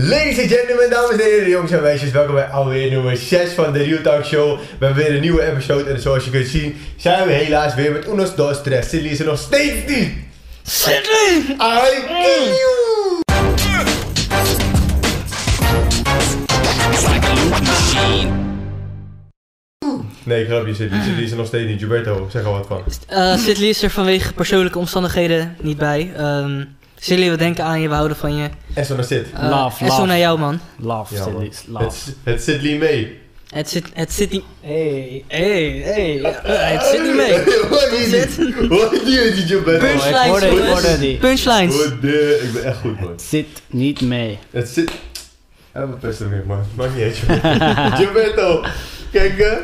Ladies and gentlemen, dames en heren, jongens en meisjes, welkom bij alweer nummer 6 van de Real Talk Show. We hebben weer een nieuwe episode en zoals je kunt zien zijn we helaas weer met unos dos tres. Silly is er nog steeds niet. Sidley! I kill you! Nee, grapje Silly. Silly is er nog steeds niet. Gilberto, zeg er wat van. Uh, Sidley is er vanwege persoonlijke omstandigheden niet bij. Um, Silly, we denken aan je, we houden van je. En zo naar zit. Uh, Love, en zo naar jou, man. Love, Ja, love. Het, het zit niet mee. Het zit, het zit niet... Hey, hey, hey. Het zit niet mee. Hoor je Zit. niet? Hoor je niet, Gilberto? Oh, Punchlines, ik hoorde die. Punchlines. Ben echt goed man. Het zit niet mee. Het zit... Ja, we pesten hem man. Maakt niet uit, joh. Gilberto, kijk hè.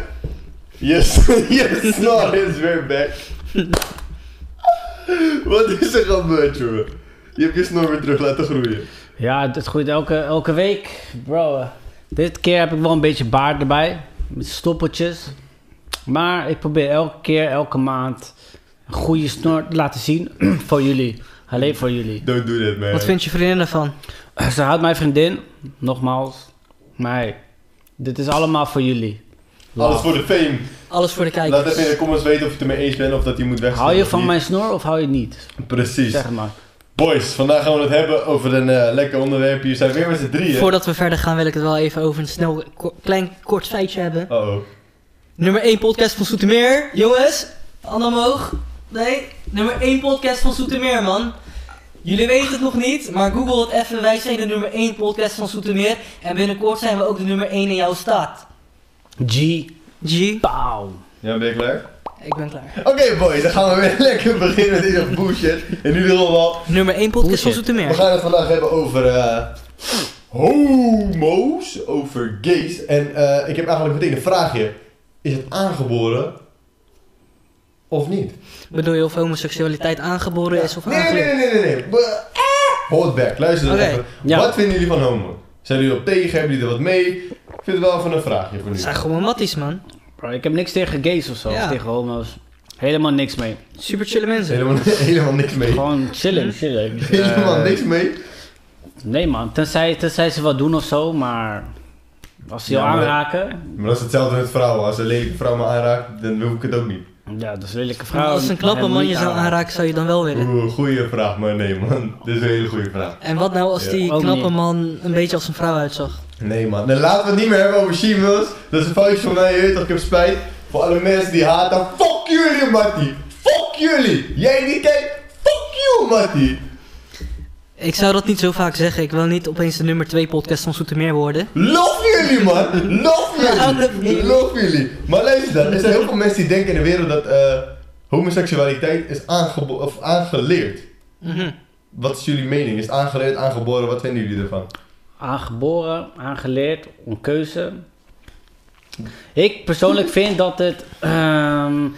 Yes, yes, snor is weer back. Wat is er gebeurd, jongen? Je hebt je snor weer terug laten groeien. Ja, het groeit elke, elke week. Bro, dit keer heb ik wel een beetje baard erbij. Met stoppeltjes. Maar ik probeer elke keer, elke maand... een goede snor te laten zien. voor jullie. Alleen voor jullie. Don't do that, man. Wat vindt je vriendin ervan? Ze houdt mijn vriendin. Nogmaals. Maar hey, dit is allemaal voor jullie. Alles voor de fame. Alles voor de Laat kijkers. even in de comments weten of je het ermee eens bent of dat hij moet wegzetten. Hou je van mijn snor of hou je het niet? Precies. Zeg maar. Boys, vandaag gaan we het hebben over een eh, lekker onderwerp. Hier zijn we weer met z'n drieën. Voordat we verder gaan wil ik het wel even over een snel, ko- klein, kort feitje hebben. Oh oh. Nummer 1 podcast van Soetermeer. Jongens, handen omhoog. Nee, nummer 1 podcast van Soetermeer, man. Jullie weten het nog niet, maar google het even. Wij zijn de nummer 1 podcast van Soetermeer. En binnenkort zijn we ook de nummer 1 in jouw staat. G. G, Pauw. Ja, ben je klaar? Ik ben klaar. Oké boys, dan gaan we weer lekker beginnen met deze bullshit. In ieder geval, Nummer 1 podcast van Bullshit. we gaan het vandaag hebben over eh, homo's, over gays. En eh, ik heb eigenlijk meteen een vraagje. Is het aangeboren of niet? Bedoel je of homoseksualiteit aangeboren is of nee, nee, aangeleerd? nee, nee, nee, nee. Be- Hold back, luister dan Oké. even. Ja. Wat vinden jullie van homo? Zijn jullie op tegen? Hebben jullie er wat mee? Ik vind het wel even een vraagje voor nu. Het zijn gewoon matties, man. Ik heb niks tegen gays of zo, Ja. of tegen homo's. Helemaal niks mee. Super chille mensen. Helemaal, helemaal niks mee. Gewoon chillen, chillen. Helemaal niks mee. Nee man, tenzij, tenzij ze wat doen of zo, maar als ze jou Ja, maar- aanraken, Maar dat is hetzelfde met vrouwen. Als een lelijke vrouw me aanraakt, dan wil ik het ook niet. Ja, dat is een lelijke Maar vrouw. als een knappe man je zou aanraken, zou je dan wel willen. Oeh, goeie vraag, maar nee man. Dit is een hele goede vraag. En wat nou als Ja. die knappe niet. man een beetje als een vrouw uitzag? Nee man. Dan laten we het niet meer hebben over she-mails. Dat is een foutje van mij, je weet toch, ik heb spijt. Voor alle mensen die haten. Fuck jullie, Mattie. Fuck jullie. Jij niet kijkt. Fuck you, Mattie. Ik zou dat niet zo vaak zeggen. Ik wil niet opeens de nummer 2 podcast van Soetermeer worden. Love jullie, man. Love jullie. Love jullie. Maar luister. Er zijn heel veel mensen die denken in de wereld dat eh, homoseksualiteit is of aangeleerd. Mhm. Wat is jullie mening? Is het aangeleerd, aangeboren? Wat vinden jullie ervan? Aangeboren, aangeleerd, een keuze. Ik persoonlijk vind dat het... ehm,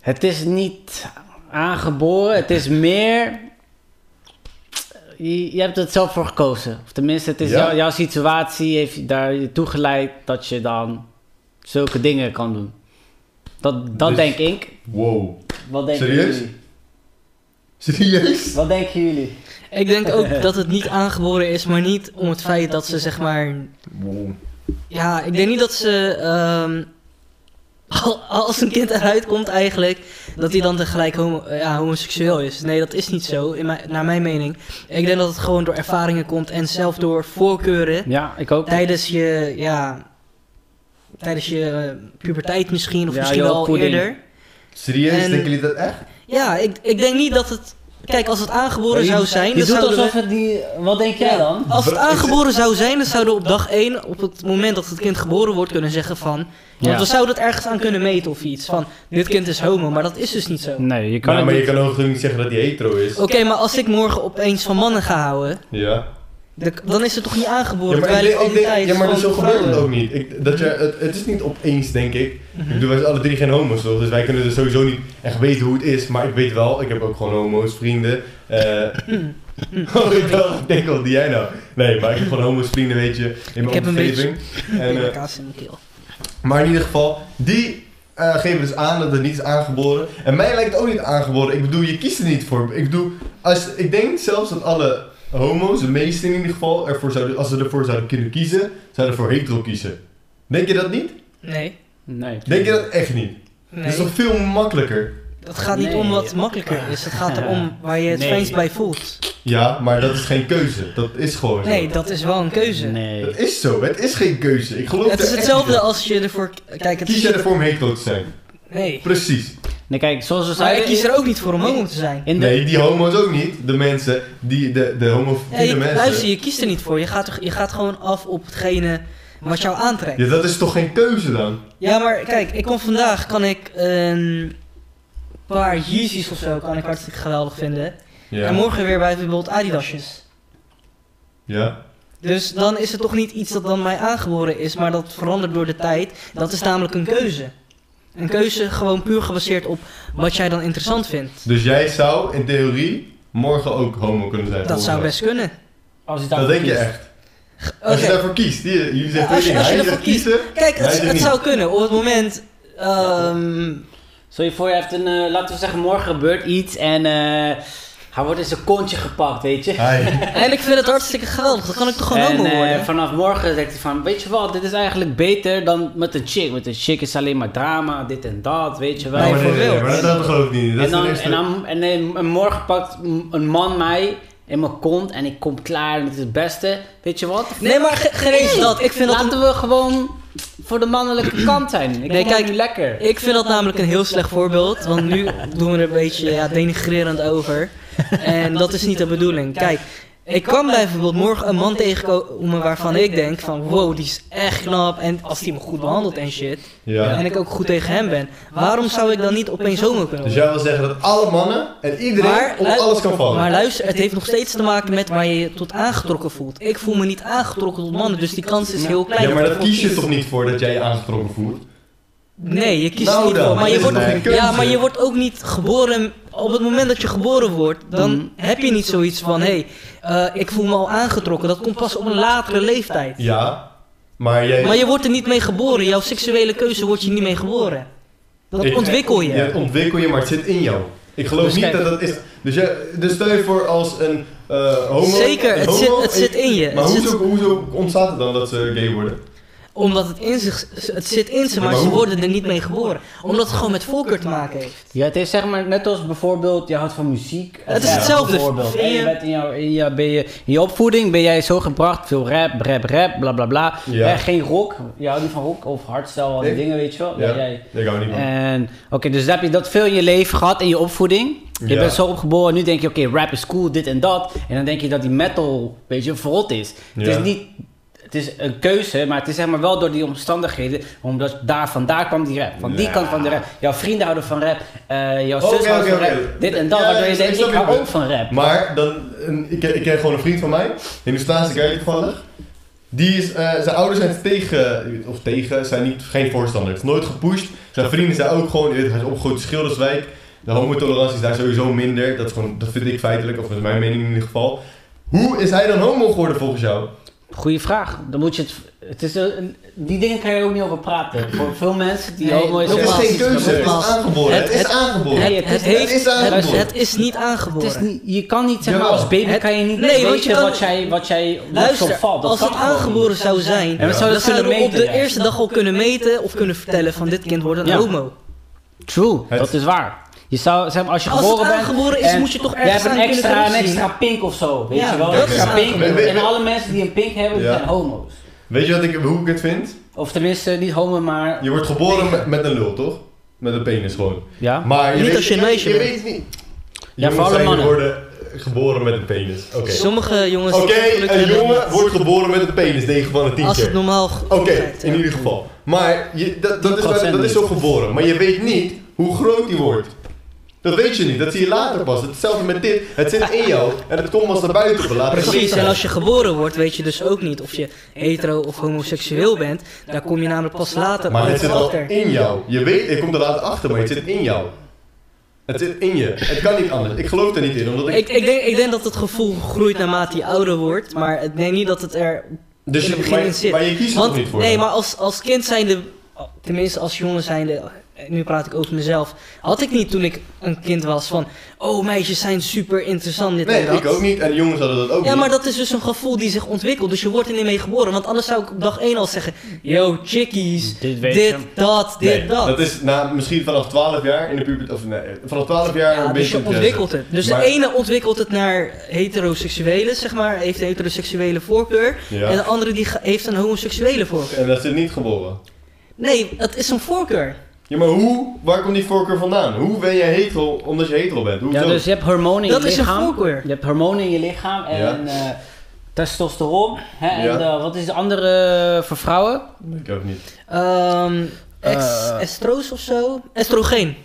het is niet aangeboren, het is meer... Je, je hebt het zelf voor gekozen. Of tenminste, het is Ja. jou- jouw situatie heeft je daar je toe geleid dat je dan zulke dingen kan doen. Dat, dat Dus- denk ik. Wow. Wat denken Serieus? jullie? Serieus? Wat denken jullie? Ik denk ook dat het niet aangeboren is, maar niet om het feit dat ze zeg maar... Wow. Ja, ik denk niet dat ze... ehm, als een kind eruit komt eigenlijk, dat hij dan tegelijk homo, ja, homoseksueel is. Nee, dat is niet zo, in mijn, naar mijn mening. Ik denk dat het gewoon door ervaringen komt en zelf door voorkeuren. Ja, ik ook. Tijdens je, ja... Tijdens je eh, puberteit misschien, of Ja, misschien je wel al eerder. Serieus? En- Denken jullie dat echt? Ja, ik, ik denk niet dat het... Kijk, als het aangeboren zou zijn... Je dan doet zouden we- alsof het die... Wat denk jij dan? Als het aangeboren zou zijn, dan zouden we op dag 1, op het moment dat het kind geboren wordt, kunnen zeggen van... Want we zouden het ergens aan kunnen meten of iets. Van, dit kind is homo, maar dat is dus niet zo. Oké, Nee, je kan Nou, maar je kan ook niet zeggen dat hij hetero is. maar als ik morgen opeens van mannen ga houden, Ja. De- dan is het toch niet aangeboren? Ja, maar, ik terwijl denk, ik ik al die denk, tijd ja, maar zo gebeurt het ook niet. Ik, dat je, het, het is niet opeens, denk ik. Mhm. Ik bedoel, wij zijn alle drie geen homo's, toch? Dus wij kunnen dus sowieso niet echt weten hoe het is. Maar ik weet wel, ik heb ook gewoon homo's, vrienden. Eh oh, ik, dacht, ik denk wel, die jij nou. Nee, maar ik heb gewoon homo's, vrienden, weet je, in mijn heb een omgeving. En, Ik eh, kaas in mijn keel. maar in ieder geval, die eh, geven dus aan dat het niet is aangeboren. En mij lijkt het ook niet aangeboren. Ik bedoel, je kiest er niet voor. Ik bedoel, als, ik denk zelfs dat alle homo's, de meesten in ieder geval, ervoor zouden, als ze ervoor zouden kunnen kiezen, zouden voor hetero kiezen. Denk je dat niet? Nee. Nee. Denk je dat echt niet? nee. Dat is toch veel makkelijker? Dat gaat niet Nee. om wat makkelijker is. Het gaat erom waar je het Nee. fijnst bij voelt. Ja, maar dat is geen keuze. Dat is gewoon zo. Nee, dat is wel een keuze. Nee. Dat is zo. Het is geen keuze. Ik geloof Het is hetzelfde als je ervoor... Kijk, het Kies is... jij ervoor om hetero te zijn? Nee. Precies. Nee, kijk, zoals we Maar zeiden... ik kies er ook niet voor om homo te zijn. in de, Nee, die homo's ook niet. De mensen, die, de, de Ja, homofiele je, mensen. luister, je kiest er niet voor. Je gaat, er- je gaat gewoon af op hetgene wat jou aantrekt. Ja, dat is toch geen keuze dan? Ja, maar kijk, ik kon vandaag kan ik een paar Yeezys of zo kan ik hartstikke geweldig vinden. Ja. En morgen weer bijvoorbeeld Adidasjes. Ja. Dus dan is het toch niet iets dat dan mij aangeboren is, maar dat verandert door de tijd. Dat is namelijk een keuze. Een keuze gewoon puur gebaseerd op wat jij dan interessant vindt. Dus jij zou in theorie morgen ook homo kunnen zijn? Dat zou best kunnen. als je. Dat denk je echt. Als je daarvoor kiest. Die, jullie zeggen Ja, als je- als je ervoor zegt kiezen. Kijk, Hij het, zou kunnen. Op het moment... ehm, Stel je voor, je hebt een, eh, laten we zeggen, morgen gebeurt iets en eh hij wordt in zijn kontje gepakt, weet je. En ik vind het hartstikke geweldig. Dan kan ik toch gewoon en homo eh, worden? vanaf morgen zegt hij van, weet je wat, dit is eigenlijk beter dan met een chick. Met een chick is alleen maar drama, dit en dat, weet je wel. Nee, maar nee, nee, maar dat, dat geloof ik niet. Dat en, dan, eerste- en, dan, en, en morgen pakt een man mij in mijn kont en ik kom klaar en het is het beste. Weet je wat? Nee, maar ge- geen eens dat. Ik vind dat Laten we gewoon voor de mannelijke kant zijn. Ik Nee, kijk, nu lekker. Ik vind dat namelijk een heel slecht voorbeeld, want nu doen we er een beetje ja, denigrerend over. En dat is niet de bedoeling. Kijk, ik kan bijvoorbeeld morgen een man tegenkomen waarvan ik denk van wow, die is echt knap en als die me goed behandelt en shit. Ja. En ik ook goed tegen hem ben. Waarom zou ik dan niet opeens homo kunnen Dus jij wil zeggen dat alle mannen en iedereen Maar op alles kan vallen? Maar luister, het heeft nog steeds te maken met waar je je tot aangetrokken voelt. Ik voel me niet aangetrokken tot mannen, dus die kans is heel klein. ja, maar dat kies je toch niet voor dat jij je aangetrokken voelt? Nee, je kiest Nou niet dan, voor. Maar je, wordt, ja, maar je wordt ook niet geboren. Op het moment dat je geboren wordt, dan Mm. heb je niet zoiets van: hé, hey, eh, ik voel me al aangetrokken. Dat komt pas op een latere leeftijd. Ja, maar jij... Maar je wordt er niet mee geboren. Jouw seksuele keuze wordt je niet mee geboren. Dat Ik- ontwikkel je. Ja, dat ontwikkel je, maar het zit in jou. Ik geloof Dus niet kijk- dat dat is... Dus, jij, dus stel je voor als een eh, homo... Zeker, een het homo- zit- het zit in je. Maar Het hoezo, zit- hoezo ontstaat het dan dat ze gay worden? Omdat het in zich, het zit in ze, maar ze worden er niet mee geboren. Omdat het gewoon met voorkeur te maken heeft. Ja, het is zeg maar net als bijvoorbeeld, je houdt van muziek. Het is Ja, hetzelfde. Bijvoorbeeld. Vind En je- bent in, jouw, in, jouw, ben je, in je opvoeding ben jij zo gebracht, veel rap, rap, rap, bla bla bla. Ja. Eh, geen rock, je houdt niet van rock of hardstyle, al die Nee. dingen, weet je wel. Ja. Ja, jij. Gaan we niet van. En oké, dus heb je dat veel in je leven gehad, in je opvoeding. Je Ja. bent zo opgeboren, nu denk je, oké, rap is cool, dit en dat. En dan denk je dat die metal, weet je, verrot is. Het is niet... Het is een keuze, maar het is zeg maar wel door die omstandigheden. Omdat daar vandaar kwam die rap. Van die Ja. kant van de rap. Jouw vrienden houden van rap. eh, jouw zus houdt van rap. Dit en dat. Ja, waardoor je denkt, ik hou ook van rap. Maar dan, een, ik, ik ken gewoon een vriend van mij, in de Staatskerk toevallig. Die is, eh, zijn ouders zijn tegen, of tegen, zijn niet, geen voorstander. Het is nooit gepusht. Zijn vrienden zijn ook gewoon, je weet, hij is opgegroeid in Schilderswijk. De homotolerantie is daar sowieso minder. Dat, is gewoon, dat vind ik feitelijk, of dat is mijn mening in ieder geval. Hoe is hij dan homo geworden volgens jou? Goeie vraag. Dan moet je het... het is een, die dingen kan je ook niet over praten. Voor veel mensen die Nee, homo is... Het is geen keuze, het is aangeboren. Het, Het- is het- aangeboren. Nee, Het, het het, is- heeft, het is het, aangeboren. het is niet Het aangeboren. is niet, je kan niet, zeg maar, Jawel. als baby Het- kan je niet nee, weten je kan- wat jij, wat jij Luister, zo valt. Dat als het aangeboren zou zijn, En we Ja. dan kunnen zouden we op de eerste dag al kunnen meten of kunnen vertellen van dit kind wordt een Ja. homo. True, Het- dat is waar. Je zou, zeg maar, als je Als geboren het bent... aangeboren is, en moet je toch Je ergens hebt een extra, een extra pink of zo, weet Ja, je wel? dat extra is pink. En alle mensen die een pink hebben, Ja. zijn homo's. Weet je wat ik, hoe ik het vind? Of tenminste, niet homo, maar... Je wordt geboren met, met een lul, toch? Met een penis gewoon. Ja? Maar je Niet weet, als je een meisje je weet het niet. Ja, voor Jongens alle mannen. worden geboren met een penis. Oké. Sommige jongens... Oké, een jongen wordt geboren met een penis, 9 van de 10 Als het normaal Oké, in ieder geval. Maar je, dat, dat, is, 10% dat is zo geboren. Maar je weet niet hoe groot die wordt. Dat weet je niet, dat zie je later pas. Hetzelfde met dit. Het zit in jou en het komt pas naar buiten later Precies, en als je geboren wordt, weet je dus ook niet of je hetero of homoseksueel bent. Daar kom je namelijk pas later Maar het zit al achter. in jou. Je weet, je komt er later achter, maar het zit in jou. Het zit in je. Het kan niet anders. Ik geloof er niet in, omdat ik... Ik, ik, denk, ik denk dat het gevoel groeit naarmate je ouder wordt, maar ik denk niet dat het er dus in het je, begin maar, in zit. maar je kiest er Want, niet voor? nee, dan? maar als, als kind zijnde, tenminste als jongen zijnde, nu praat ik over mezelf, had ik niet toen ik een kind was van, oh meisjes zijn super interessant dit en Nee, dat. ik ook niet. En de jongens hadden dat ook Ja, niet. maar dat is dus een gevoel die zich ontwikkelt. Dus je wordt er niet mee geboren. Want anders zou ik op dag 1 al zeggen: Yo, chickies, Dit weet dit, je. dat, dit, Nee, dat. dat is na, misschien vanaf 12 jaar in de puberteit. Of nee, vanaf 12 jaar ja, een dus beetje je ontwikkelt het. Dus Maar- de ene ontwikkelt het naar heteroseksuele, zeg maar, heeft een heteroseksuele voorkeur. Ja. En de andere die heeft een homoseksuele voorkeur. En dat is niet geboren. Nee, het is een voorkeur. Ja, maar hoe? Waar komt die voorkeur vandaan? Hoe ben jij hetero omdat je hetero bent? Hoezo? Ja, dus je hebt hormonen in Dat je is een lichaam. voorkeur. Je hebt hormonen in je lichaam en Ja. eh, testosteron. Hè, en Ja. eh, wat is de andere voor vrouwen? Ik ook niet. Ehm ex, Eh. estroos of zo? Estrogeen.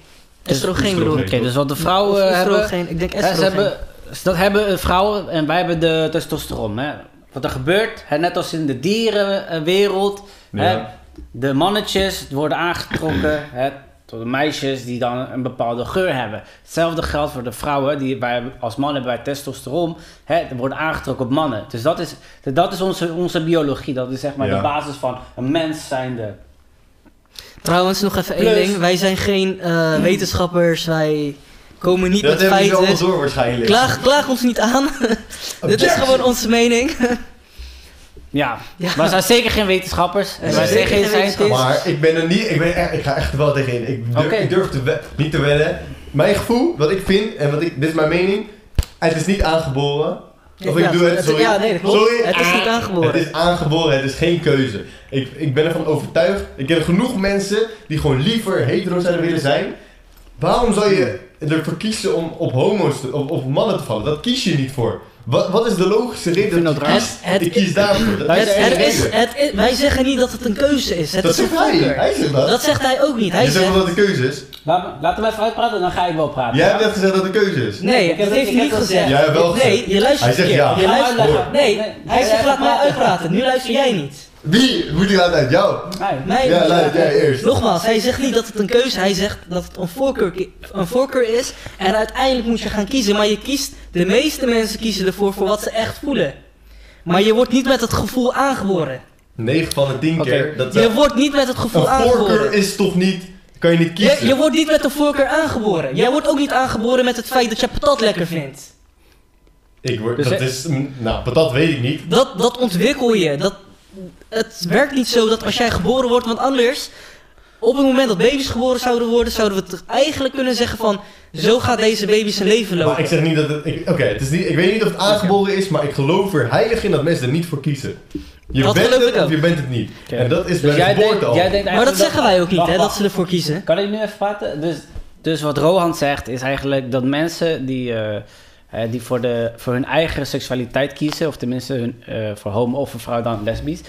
Estrogeen bedoel ik. Oké, dus wat de Of vrouwen hebben... estrogeen, ik denk Hè, ze estrogeen. hebben, dat hebben vrouwen en wij hebben de testosteron. Hè. Wat er gebeurt, hè, net als in de dierenwereld, hè, Ja. De mannetjes worden aangetrokken hè, tot de meisjes die dan een bepaalde geur hebben. Hetzelfde geldt voor de vrouwen, die wij als man hebben wij testosteron, hè, worden aangetrokken op mannen. Dus dat is, dat is onze, onze biologie, dat is zeg maar Ja. de basis van een mens zijnde. Trouwens, nog even één ding. Wij zijn geen eh, wetenschappers. Wij komen niet Dat met hebben ze allemaal feiten. door waarschijnlijk. Klaag, klaag ons niet aan. Dit is gewoon onze mening. Ja, Ja. maar we zijn zeker geen wetenschappers. Wij zijn zeker geen scientists. Maar ik ben er niet, ik, ben echt, ik ga echt er wel tegenin. Ik durf, ik durf te we- niet te wedden. Mijn gevoel, wat ik vind, en wat ik, dit is mijn mening, het is niet aangeboren. Of ik Ja, doe het, sorry. Ja, nee, dat klopt. Sorry. Het is niet aangeboren. Het is aangeboren, het is geen keuze. Ik, ik ben ervan overtuigd. Ik ken genoeg mensen die gewoon liever hetero zouden willen zijn. Waarom zou je ervoor kiezen om op homo's, te, op, op mannen te vallen? Dat kies je niet voor. Wat, wat is de logische reden dat je kiest? Het- het- ik kies daarvoor. Dat, Het, is het enige is, reden. het is- wij zeggen niet dat het een keuze is. Het Dat is een zegt hij. Hij zegt dat. Dat zegt hij ook niet. Hij je zegt wel dat het een keuze is. Laat we even uitpraten, dan ga ik wel praten. Jij ja? hebt net gezegd dat het een keuze is. Nee, Ik heb dat het- heeft hij niet gezegd. gezegd. Jij hebt wel Nee, je luistert Hij zegt ja. Je luistert... Nee, hij zegt laat mij maar- uitpraten. Nu luister jij niet. Wie? Moet die laten uit jou? Nee. Nee, Ja, laat jij eerst. Nogmaals, hij zegt niet dat het een keuze Hij zegt dat het een voorkeur, een voorkeur is. En uiteindelijk moet je gaan kiezen. Maar je kiest, de meeste mensen kiezen ervoor voor wat ze echt voelen. Maar je wordt niet met het gevoel aangeboren. 9 van de 10 Oké. keer. Dat Je wordt niet met het gevoel een voorkeur aangeboren. is toch niet... Kan je niet kiezen? je wordt niet met de voorkeur aangeboren. Jij wordt ook niet aangeboren met het feit dat je patat lekker vindt. Ik word, Dus dat is... Nou, patat weet ik niet. Dat, dat ontwikkel je. Dat, het werkt niet zo dat als jij geboren wordt, want anders, op het moment dat baby's geboren zouden worden, zouden we het eigenlijk kunnen zeggen van, zo gaat deze baby zijn leven Maar ik lopen. zeg niet dat het... ik- Oké, het is niet, ik weet niet of het aangeboren is, maar ik geloof er heilig in dat mensen er niet voor kiezen. Je Dat bent het of je bent het niet. En dat is Dus bij jij de al. jij denkt Maar dat zeggen wij ook niet, hè, dat ze ervoor kiezen. Kan ik nu even praten? Dus, dus wat Rohan zegt is eigenlijk dat mensen die, eh, eh, die voor, de, voor hun eigen seksualiteit kiezen, of tenminste hun, eh, voor homo of voor vrouw dan lesbisch,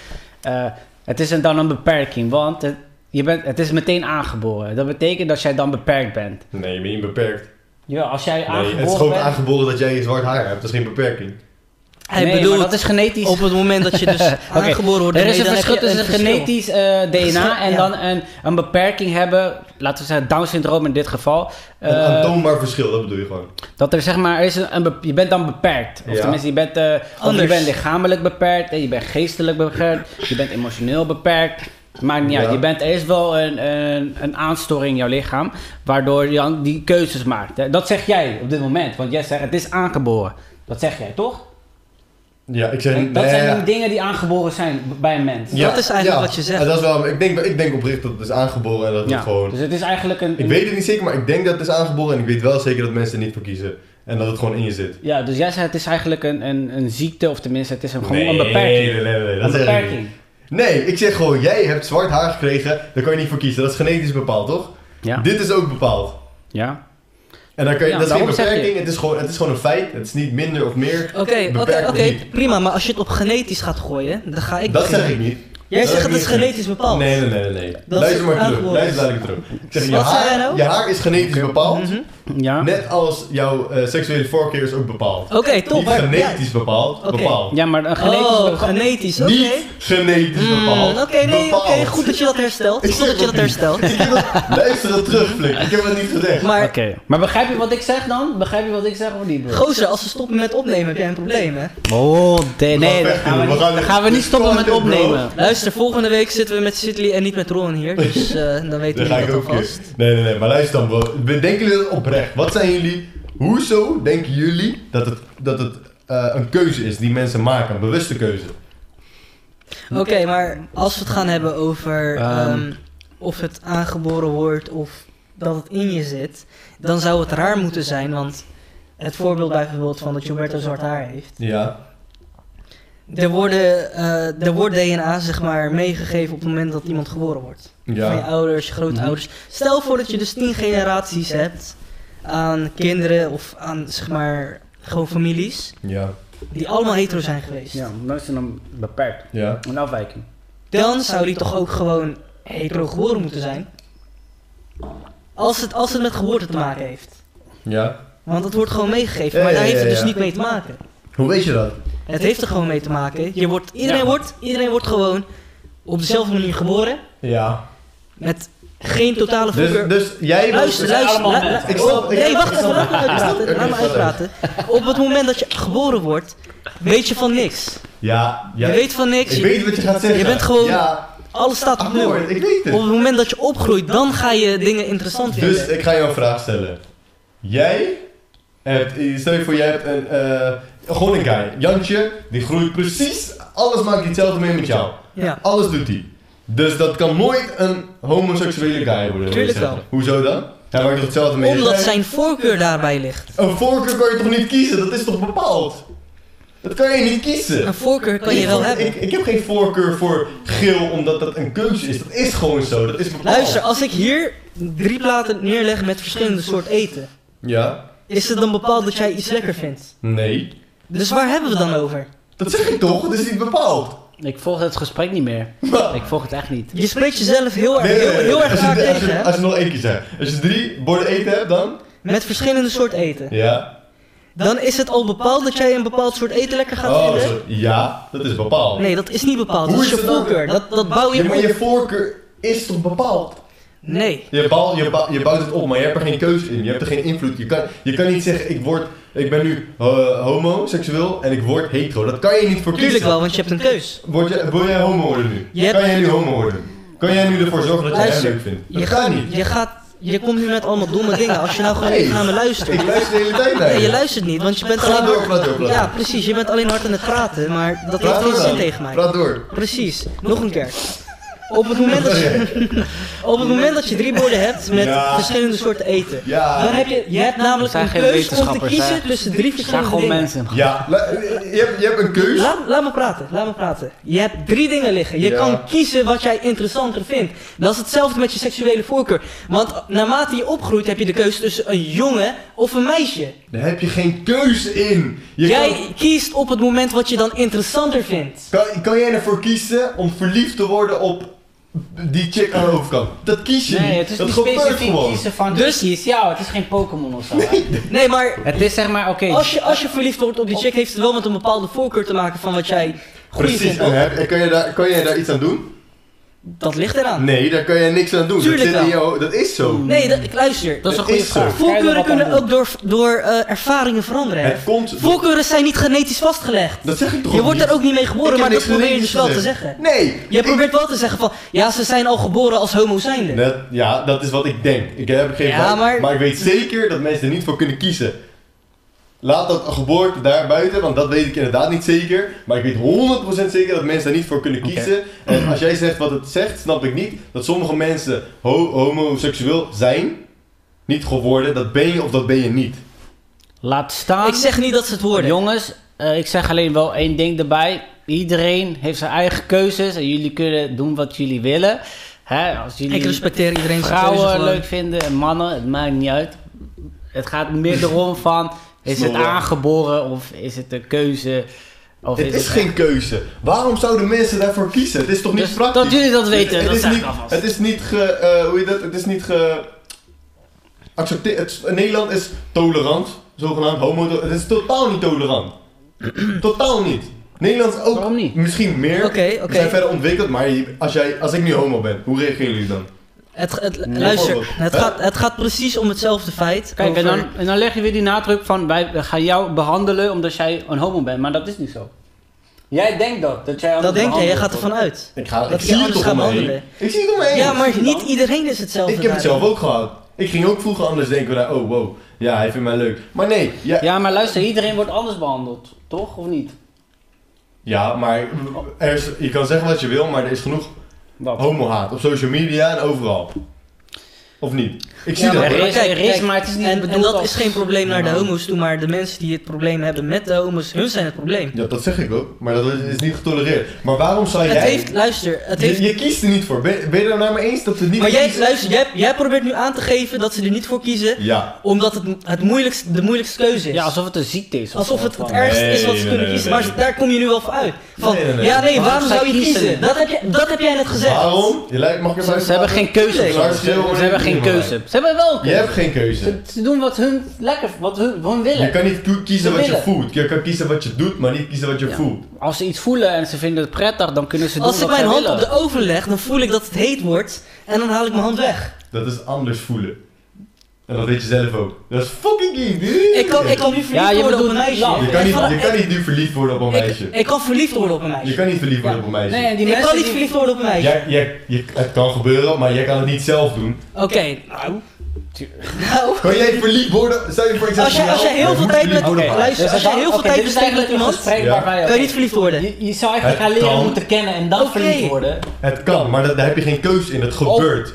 eh, het is een, dan een beperking, want het, je bent, het is meteen aangeboren. Dat betekent dat jij dan beperkt bent. Nee, je bent niet beperkt. Ja, als jij Nee, aangeboren het is gewoon bent... aangeboren dat jij zwart haar hebt. Dat is geen beperking. Hij nee, bedoelt, maar dat is genetisch. op het moment dat je dus aangeboren wordt, Er is een verschil tussen een genetisch eh, DNA en Ja. dan een, een beperking hebben, laten we zeggen Down-syndroom in dit geval. Een Eh, aantoonbaar verschil, dat bedoel je gewoon. Dat er zeg maar, er is een, je bent dan beperkt. Of Ja. tenminste, je bent, eh, of je bent lichamelijk beperkt, en je bent geestelijk beperkt, je bent emotioneel beperkt. Maakt niet Ja. uit. Je bent, er is wel een, een, een aanstoring in jouw lichaam, waardoor je dan die keuzes maakt. Dat zeg jij op dit moment, want jij zegt het is aangeboren. Dat zeg jij toch? Ja, ik zeg... En dat nee, zijn ja. dingen die aangeboren zijn bij een mens. Dat is eigenlijk wat je zegt. Ja, dat is wel, ik, denk, ik denk oprecht dat het is aangeboren en dat het Ja. gewoon... Dus het is eigenlijk een. Ik weet het niet zeker, maar ik denk dat het is aangeboren en ik weet wel zeker dat mensen er niet voor kiezen. En dat het gewoon in je zit. Ja, dus jij zei het is eigenlijk een, een, een ziekte, of tenminste, het is een, gewoon nee, een beperking. Nee, nee, nee, een dat zeg ik beperking. Nee, ik zeg gewoon, jij hebt zwart haar gekregen, daar kan je niet voor kiezen. Dat is genetisch bepaald, toch? Ja. Dit is ook bepaald. ja. En dan kan je, Ja, dat is geen beperking, het is, gewoon, het is gewoon een feit. Het is niet minder of meer. Oké, oké, prima. Maar als je het op genetisch gaat gooien, dan ga ik Dat beginnen. zeg ik niet. Jij Dat zegt heb het ik genetisch bepaald. Nee, nee, nee, nee. Dat Luister maar terug. Luister dadelijk terug. Ik zeg, je Wat zei jij haar, nou? je haar is genetisch bepaald. Mhm. Ja. Net als jouw eh, seksuele voorkeur is ook bepaald. Oké, top. Niet maar- genetisch bepaald, Oké. bepaald. Ja, maar een genetisch Oh, bepaald- genetisch, oké. Niet genetisch Mm, bepaald. Oké, nee, oké. bepaald. Goed dat je dat herstelt. Ik Goed dat je dat herstelt. Ik heb Luister dat terug, Flik. Ik heb het niet gezegd. Maar, Oké, maar begrijp je wat ik zeg dan? Begrijp je wat ik zeg of niet, bro? gozer, als we stoppen met opnemen, heb jij een probleem, hè? Oh, nee, dan vechten, gaan we we niet, gaan- dan gaan we niet stoppen met Content, bro. opnemen. Luister Luister, volgende week zitten we met Sidley en niet met Ron hier. Dus eh, dan weten jullie ik dat ook alvast. Nee, nee, nee, maar luister dan bro. Denken jullie dat oprecht? Wat zijn jullie, hoezo denken jullie dat het, dat het eh, een keuze is die mensen maken, een bewuste keuze? Oké, maar als we het gaan hebben over Ehm. ehm, of het aangeboren wordt of dat het in je zit, dan zou het raar moeten zijn, want het voorbeeld bijvoorbeeld van dat Gilberto zwart haar heeft. Ja. Er, worden, eh, er wordt DNA zeg maar meegegeven op het moment dat iemand geboren wordt. Van je ouders, je grootouders. Stel voor dat je dus tien generaties hebt aan kinderen of aan zeg maar gewoon families Ja. die allemaal hetero zijn geweest. Ja, dan is het dan beperkt. Ja. Een afwijking. Dan zou die toch ook gewoon hetero geboren moeten zijn. Als het, als het met geboorte te maken heeft. Ja. Want het wordt gewoon meegegeven, Ja, maar daar ja, heeft het ja, dus niet mee te maken. Hoe weet je dat? Het heeft er gewoon mee te maken. Je wordt, iedereen, Ja. wordt, iedereen wordt gewoon op dezelfde manier geboren. Ja. Met geen totale voorkeur. Dus, dus jij... Luister, luister. la- mensen. Ik nee, wacht even. Laat me uitpraten. Laat me uitpraten. Op het moment dat je geboren wordt, weet je van niks. Ja. ja. Je weet van niks. Ik weet wat je gaat zeggen. Je bent gewoon- Ja. Alles staat op nul. Ik weet het. Op het moment dat je opgroeit, dan ga je dingen interessant vinden. Dus ik ga jou een vraag stellen. Jij hebt, stel je voor, jij hebt een, eh, gewoon een guy. Jantje, die groeit precies, alles maakt hij hetzelfde mee met jou. ja. Alles doet hij. Dus dat kan nooit een homoseksuele guy worden. Tuurlijk wel. Hoezo dan? Hij maakt hetzelfde mee Omdat zijn voorkeur daarbij ligt. Een voorkeur kan je toch niet kiezen? Dat is toch bepaald? Dat kan je niet kiezen. Een voorkeur kan je wel ik, hebben. Ik, ik heb geen voorkeur voor geel omdat dat een keuze is. Dat is gewoon zo. Dat is bepaald. Luister, als ik hier drie platen neerleg met verschillende soorten eten, Ja? is het dan bepaald dat jij iets lekker vindt? Nee. Dus waar hebben we het dan over? Dat zeg ik toch? Dat is niet bepaald. Ik volg het gesprek niet meer. Ik volg het echt niet. Je spreekt jezelf heel erg, Nee, heel, nee, heel erg als je- vaak als je- tegen, hè? Als je nog één keer zegt. Als je drie borden eten hebt, dan? Met verschillende soorten eten. Ja. Dan is het al bepaald dat jij een bepaald soort eten lekker gaat Oh, vinden? zo. Ja, dat is bepaald. Nee, dat is niet bepaald. Hoe dat is is je voorkeur. Dat, dat bouw je Ja, maar op. je voorkeur is toch bepaald? Nee. Je, bouwt, je, je bouwt het op, maar je hebt er geen keuze in. Je hebt er geen invloed. Je kan, je kan niet zeggen, ik, word, ik ben nu uh, homoseksueel en ik word hetero. Dat kan je niet voor Tuurlijk wel, want je hebt een keus. Word je, wil jij homo worden nu? Je hebt- Kan jij nu homo worden? Kan jij nu ervoor zorgen dat jij hem Luister, leuk vindt? Dat Je, kan gaat, niet. je, gaat, je komt nu met allemaal domme dingen. Als je nou gewoon even naar me luistert. Ik luister de hele tijd naar Nee, je. je luistert niet, want je bent Praat alleen door, door, praat Ja, precies. Je bent alleen hard aan het praten, maar dat Praat heeft geen zin tegen mij. Praat door. Precies. Nog een keer. Op het moment dat je, op het moment dat je drie borden hebt met Ja. verschillende soorten eten, Ja. dan heb je, je hebt namelijk zijn een keus om te kiezen hè. tussen drie verschillende gewoon dingen. mensen. Ja, la- je hebt, je hebt een keus. Laat, laat me praten, laat me praten. Je hebt drie dingen liggen. Je Ja. kan kiezen wat jij interessanter vindt. Dat is hetzelfde met je seksuele voorkeur. Want naarmate je opgroeit heb je de keuze tussen een jongen of een meisje. Daar heb je geen keuze in. Je jij kan, kiest op het moment wat je dan interessanter vindt. kan, kan jij ervoor kiezen om verliefd te worden op die chick aan de overkant? Dat kies je Nee, het is dat niet gebeurt specifiek gewoon. kiezen van Dus- kies jou. Het is geen Pokémon of zo. Nee, maar Het is zeg maar, oké. als je, als je verliefd wordt op die chick, heeft het wel met een bepaalde voorkeur te maken van wat jij goed Precies, vindt. en heb, kan, je daar, kan jij daar iets aan doen? Dat ligt eraan. Nee, daar kan je niks aan doen. Tuurlijk dat, zit in wel. jou, dat is zo. Nee, dat, ik luister. Dat is een goede vraag. Voorkeuren kunnen ook door, door eh, ervaringen veranderen. Het komt... Voorkeuren zijn niet genetisch vastgelegd. Dat zeg ik toch Je wordt niet? daar ook niet mee geboren, maar dat probeer je dus wel te zeggen. Nee. Je ik- probeert wel te zeggen van, ja, ze zijn al geboren als homo zijnde. Net, ja, dat is wat ik denk. Ik heb geen Ja, maar ik weet zeker dat mensen er niet voor kunnen kiezen. Laat dat geboorte daar buiten, want dat weet ik inderdaad niet zeker. Maar ik weet 100% zeker dat mensen daar niet voor kunnen kiezen. En als jij zegt wat het zegt, snap ik niet dat sommige mensen ho- homoseksueel zijn. Niet geworden, dat ben je of dat ben je niet. Laat staan. Ik zeg niet dat ze het worden. Jongens, eh, ik zeg alleen wel één ding erbij. Iedereen heeft zijn eigen keuzes en jullie kunnen doen wat jullie willen. Hè, als jullie Ik respecteer iedereen vrouwen leuk vinden en mannen, het maakt niet uit. Het gaat meer erom van, is het aangeboren of is het een keuze? Of Het is geen keuze. Waarom zouden mensen daarvoor kiezen? Het is toch niet Dus praktisch? dat jullie dat weten, het, dat is niet, alvast. Het is niet ge... eh, hoe je dat? Het is niet ge... Accepteer, het, Nederland is tolerant, zogenaamd homo... Het is totaal niet tolerant. totaal niet. Nederland is ook Waarom niet? misschien meer. Oké, We zijn verder ontwikkeld, maar als, jij, als ik nu homo ben, hoe reageren jullie dan? Het, het, Nee, luister, het gaat, het gaat precies om hetzelfde feit. Kijk, en dan, en dan leg je weer die nadruk van, wij gaan jou behandelen omdat jij een homo bent. Maar dat is niet zo. Jij denkt dat, dat jij Dat denk jij, jij behandeld gaat ervan uit. Ik, ga, ik Dat zie je het anders gaat behandelen. Ik zie het om me heen. Ja, maar zie niet iedereen is hetzelfde. Ik heb het zelf ook gehad. Ik ging ook vroeger anders denken, van, oh wow, ja, hij vindt mij leuk. Maar nee, ja, ja. Ja, maar luister, iedereen wordt anders behandeld, toch? Of niet? maar er is, je kan zeggen wat je wil, maar er is genoeg Wat? homo-haat op social media en overal. Of niet? Ik zie Ja, dat er is- kijk, er is, kijk, maar het is niet en, dat als- is geen probleem naar de homo's toe, maar de mensen die het probleem hebben met de homo's, hun zijn het probleem. Ja, dat zeg ik ook, maar dat is, niet getolereerd. Maar waarom zou Het jij... heeft, luister, het heeft... je, je kiest er niet voor. Ben, ben je er nou mee eens dat het niet Maar jij, kiezen? luister, jij, jij probeert nu aan te geven dat ze er niet voor kiezen, Ja. omdat het, het moeilijkste, de moeilijkste keuze is. Ja, alsof het een ziekte is. of Alsof het het ergste is wat ze nee, kunnen nee, kiezen. nee. Maar daar kom je nu wel voor uit. Van, Nee, nee, nee. ja nee, waarom Waarom zou je je kiezen? kiezen? Dat heb, je, dat heb jij net gezegd. Waarom? Je lijkt, mag ik even Ze, ze hebben geen keuze. Ze, ze- ze hebben geen keuze. Ze hebben wel een Je keuze. hebt geen keuze. Ze, ze doen wat hun lekker, wat hun, wat hun willen. Je kan niet kiezen Ze wat je voelt. Je kan kiezen wat je doet, maar niet kiezen wat je Ja. voelt. Als ze iets voelen en ze vinden het prettig, dan kunnen ze doen Als ik mijn hand willen. op de oven leg, dan voel ik dat het heet wordt en dan haal ik mijn hand weg. Dat is anders voelen. En dat weet je zelf ook. Dat is fucking gay, dude. Ik kan, ik kan nu verliefd Ja, je worden op een meisje. Je kan, niet, je kan niet nu verliefd worden op een meisje. Ik kan verliefd worden op een Je meisje. kan niet verliefd worden Ja. op een meisje. Nee, die Ik kan niet verliefd worden op een meisje. Jij, jij, je, het kan gebeuren, maar jij kan het niet zelf doen. Oké, nou. Nou. Kan jij verliefd worden? Stel je voor, ik zeg Als jij- als jij heel je veel tijd met- luister, dus als jij heel veel tijd besteedt met iemand, Ja. waarbij Kan je niet verliefd worden? Je, je zou eigenlijk Het gaan leren kan. moeten kennen en dan verliefd worden. Het kan, maar daar heb je geen keuze in. Het gebeurt.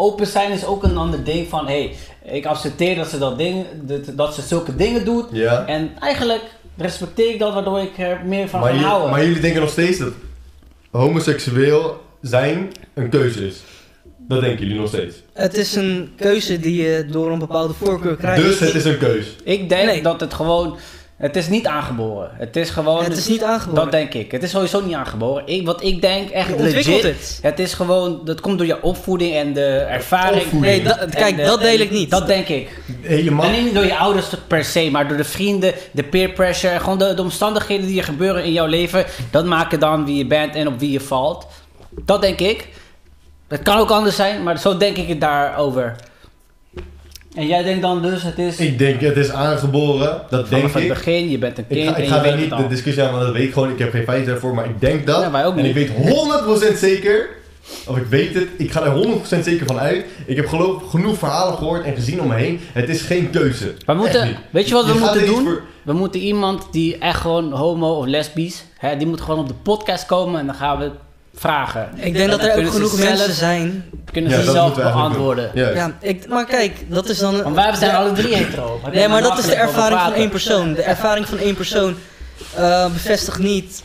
Open zijn is ook een ander ding van, hé, hey, ik accepteer dat ze, dat, ding, dat, dat ze zulke dingen doet. Ja. En eigenlijk respecteer ik dat, waardoor ik er meer van Maar, ga houden. maar jullie denken nog steeds dat homoseksueel zijn een keuze is. Dat denken jullie nog steeds. Het is een keuze die je door een bepaalde voorkeur krijgt. Dus het is een keuze. Ik denk Nee. dat het gewoon, het is niet aangeboren. Het is gewoon, Het is niet aangeboren. dat denk ik. Het is sowieso niet aangeboren. Ik, wat ik denk echt Je ontwikkelt legit, het. Het is gewoon, dat komt door je opvoeding en de ervaring. Opvoeding. Nee, dat- kijk, de- dat deel ik niet. Dat denk ik. Helemaal. En niet door je ouders per se, maar door de vrienden, de peer pressure, gewoon de, de omstandigheden die er gebeuren in jouw leven, dat maken dan wie je bent en op wie je valt. Dat denk ik. Het kan ook anders zijn, maar zo denk ik het daarover. En jij denkt dan dus, het is Ik denk het is aangeboren. Dat denk vanaf het ik. begin, je bent een Ik kind ga, ik en ga daar weet niet het de discussie aan, want dat weet ik gewoon. Ik heb geen feiten daarvoor, maar ik denk dat. Ja, wij ook en ik weet 100% zeker, of ik weet het, ik ga er 100% zeker van uit. Ik heb geloof, genoeg verhalen gehoord en gezien om me heen. Het is geen keuze. We moeten, weet je wat we moeten doen? voor- We moeten iemand die echt gewoon homo of lesbisch, hè, die moet gewoon op de podcast komen en dan gaan we vragen. Ik denk En dat er ook ze genoeg mensen zijn. Kunnen ze zelf beantwoorden. Ja, ik, maar kijk, dat is dan... Want wij zijn alle drie hetero. Nee, maar dat is de ervaring van één persoon. De ervaring van één persoon eh, bevestigt niet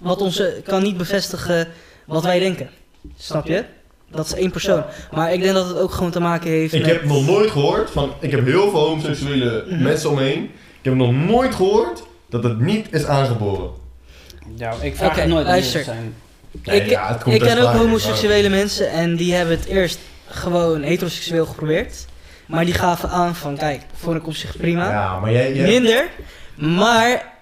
wat onze... kan niet bevestigen wat wij denken. Snap je? Dat is één persoon. Maar ik denk dat het ook gewoon te maken heeft Ik met... heb nog nooit gehoord van. Ik heb heel veel homoseksuele Mhm. mensen om me heen. Ik heb nog nooit gehoord dat het niet is aangeboren. Ja, ik vraag Oké, het nooit luister. zijn. Nee, ik ja, ik ken ook homoseksuele mensen en die hebben het eerst gewoon heteroseksueel geprobeerd. Maar die gaven aan van, kijk, vond ik op zich prima. Ja, maar jij. jij Minder. Maar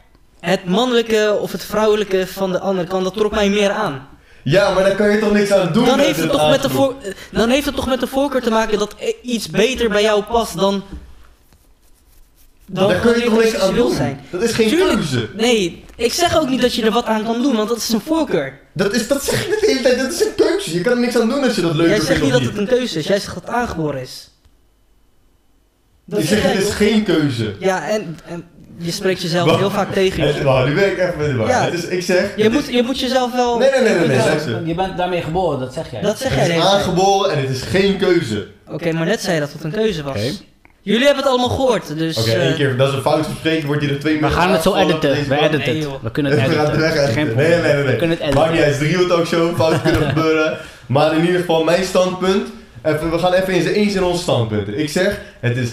het mannelijke of het vrouwelijke van de andere kant, dat trok mij meer aan. ja, maar daar kan je toch niks aan doen. Dan heeft, het toch met de voor, dan heeft het toch met de voorkeur te maken dat iets beter bij jou past dan. dan Daar kun je toch niks aan doen. zijn. Dat is geen Tuurlijk. keuze. Nee, ik zeg ook niet dat je er wat aan kan doen, want dat is een voorkeur. Dat, is, dat zeg ik de hele tijd. Dat is een keuze. Je kan er niks aan doen als je dat leuk Jij vindt zegt of niet dat het een keuze is, jij zegt dat het aangeboren is. Dat Ik zeg zeg jij het is geen keuze. Ja, en, en je spreekt jezelf Wacht. heel vaak tegen. Het, joh. wacht, nu ben ik even met de. Ja. Het is, ik zeg. Je het moet, je moet jezelf wel... Nee, nee, nee, nee, nee. Je bent daarmee geboren, dat zeg jij. Dat zeg Het jij de is aangeboren en het is geen keuze. Oké, maar net zei je dat het een keuze was. Oké. Jullie hebben het allemaal gehoord, dus... Oké, eh, één keer. Dat is een fout gesprek. Wordt hier er twee We minuten gaan het zo editen. We editen Nee, het. We kunnen het We gaan het editen. weg editen. Geen Nee, probleem. nee, nee, nee. We kunnen het Maakt niet editen. uit, het is drie talkshow, fouten kunnen gebeuren. Maar in ieder geval, mijn standpunt. Even, we gaan even eens eens in onze standpunten. Ik zeg, het is.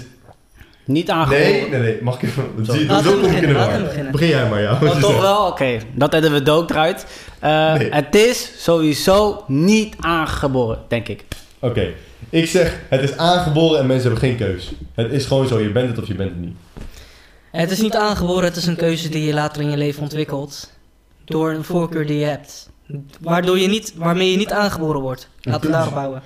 Niet aangeboren. Nee, nee, nee, mag ik even. Zo. Zie zo ik in de beginnen. Begin jij maar, ja. wat Oh, toch wel? Oké, dat hebben we dood eruit. Eh, Nee. Het is sowieso niet aangeboren, denk ik. Oké, ik zeg, het is aangeboren en mensen hebben geen keus. Het is gewoon zo, je bent het of je bent het niet. Het is niet aangeboren, het is een keuze die je later in je leven ontwikkelt. Door een voorkeur die je hebt. Waardoor je niet, waarmee je niet aangeboren wordt. We keuze. daarop bouwen.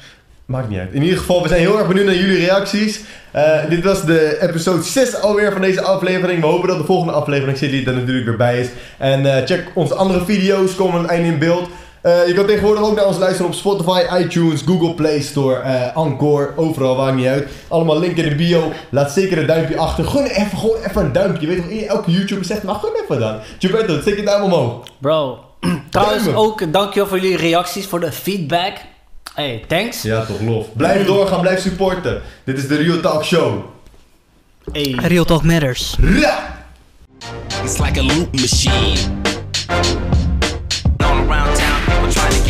Maakt niet uit. In ieder geval, we zijn heel erg benieuwd naar jullie reacties. Eh, dit was de episode 6 alweer van deze aflevering. We hopen dat de volgende aflevering Silly er natuurlijk weer bij is. En eh, check onze andere video's, komen aan het einde in beeld. Eh, je kan tegenwoordig ook naar ons luisteren op Spotify, iTunes, Google Play Store, eh Anchor, overal, maakt niet uit. Allemaal link in de bio. Laat zeker een duimpje achter. Gun even, gewoon even een duimpje. Je weet toch, elke YouTuber zegt, maar gun even dan. Gilberto, steek je duim omhoog. Bro, trouwens Duimen. ook dankjewel voor jullie reacties, voor de feedback. Hey, thanks. Ja, toch, lof. Blijf doorgaan, blijf supporten. Dit is de Real Talk Show. Hey. Real Talk Matters. Ra! It's like a loop machine. trying to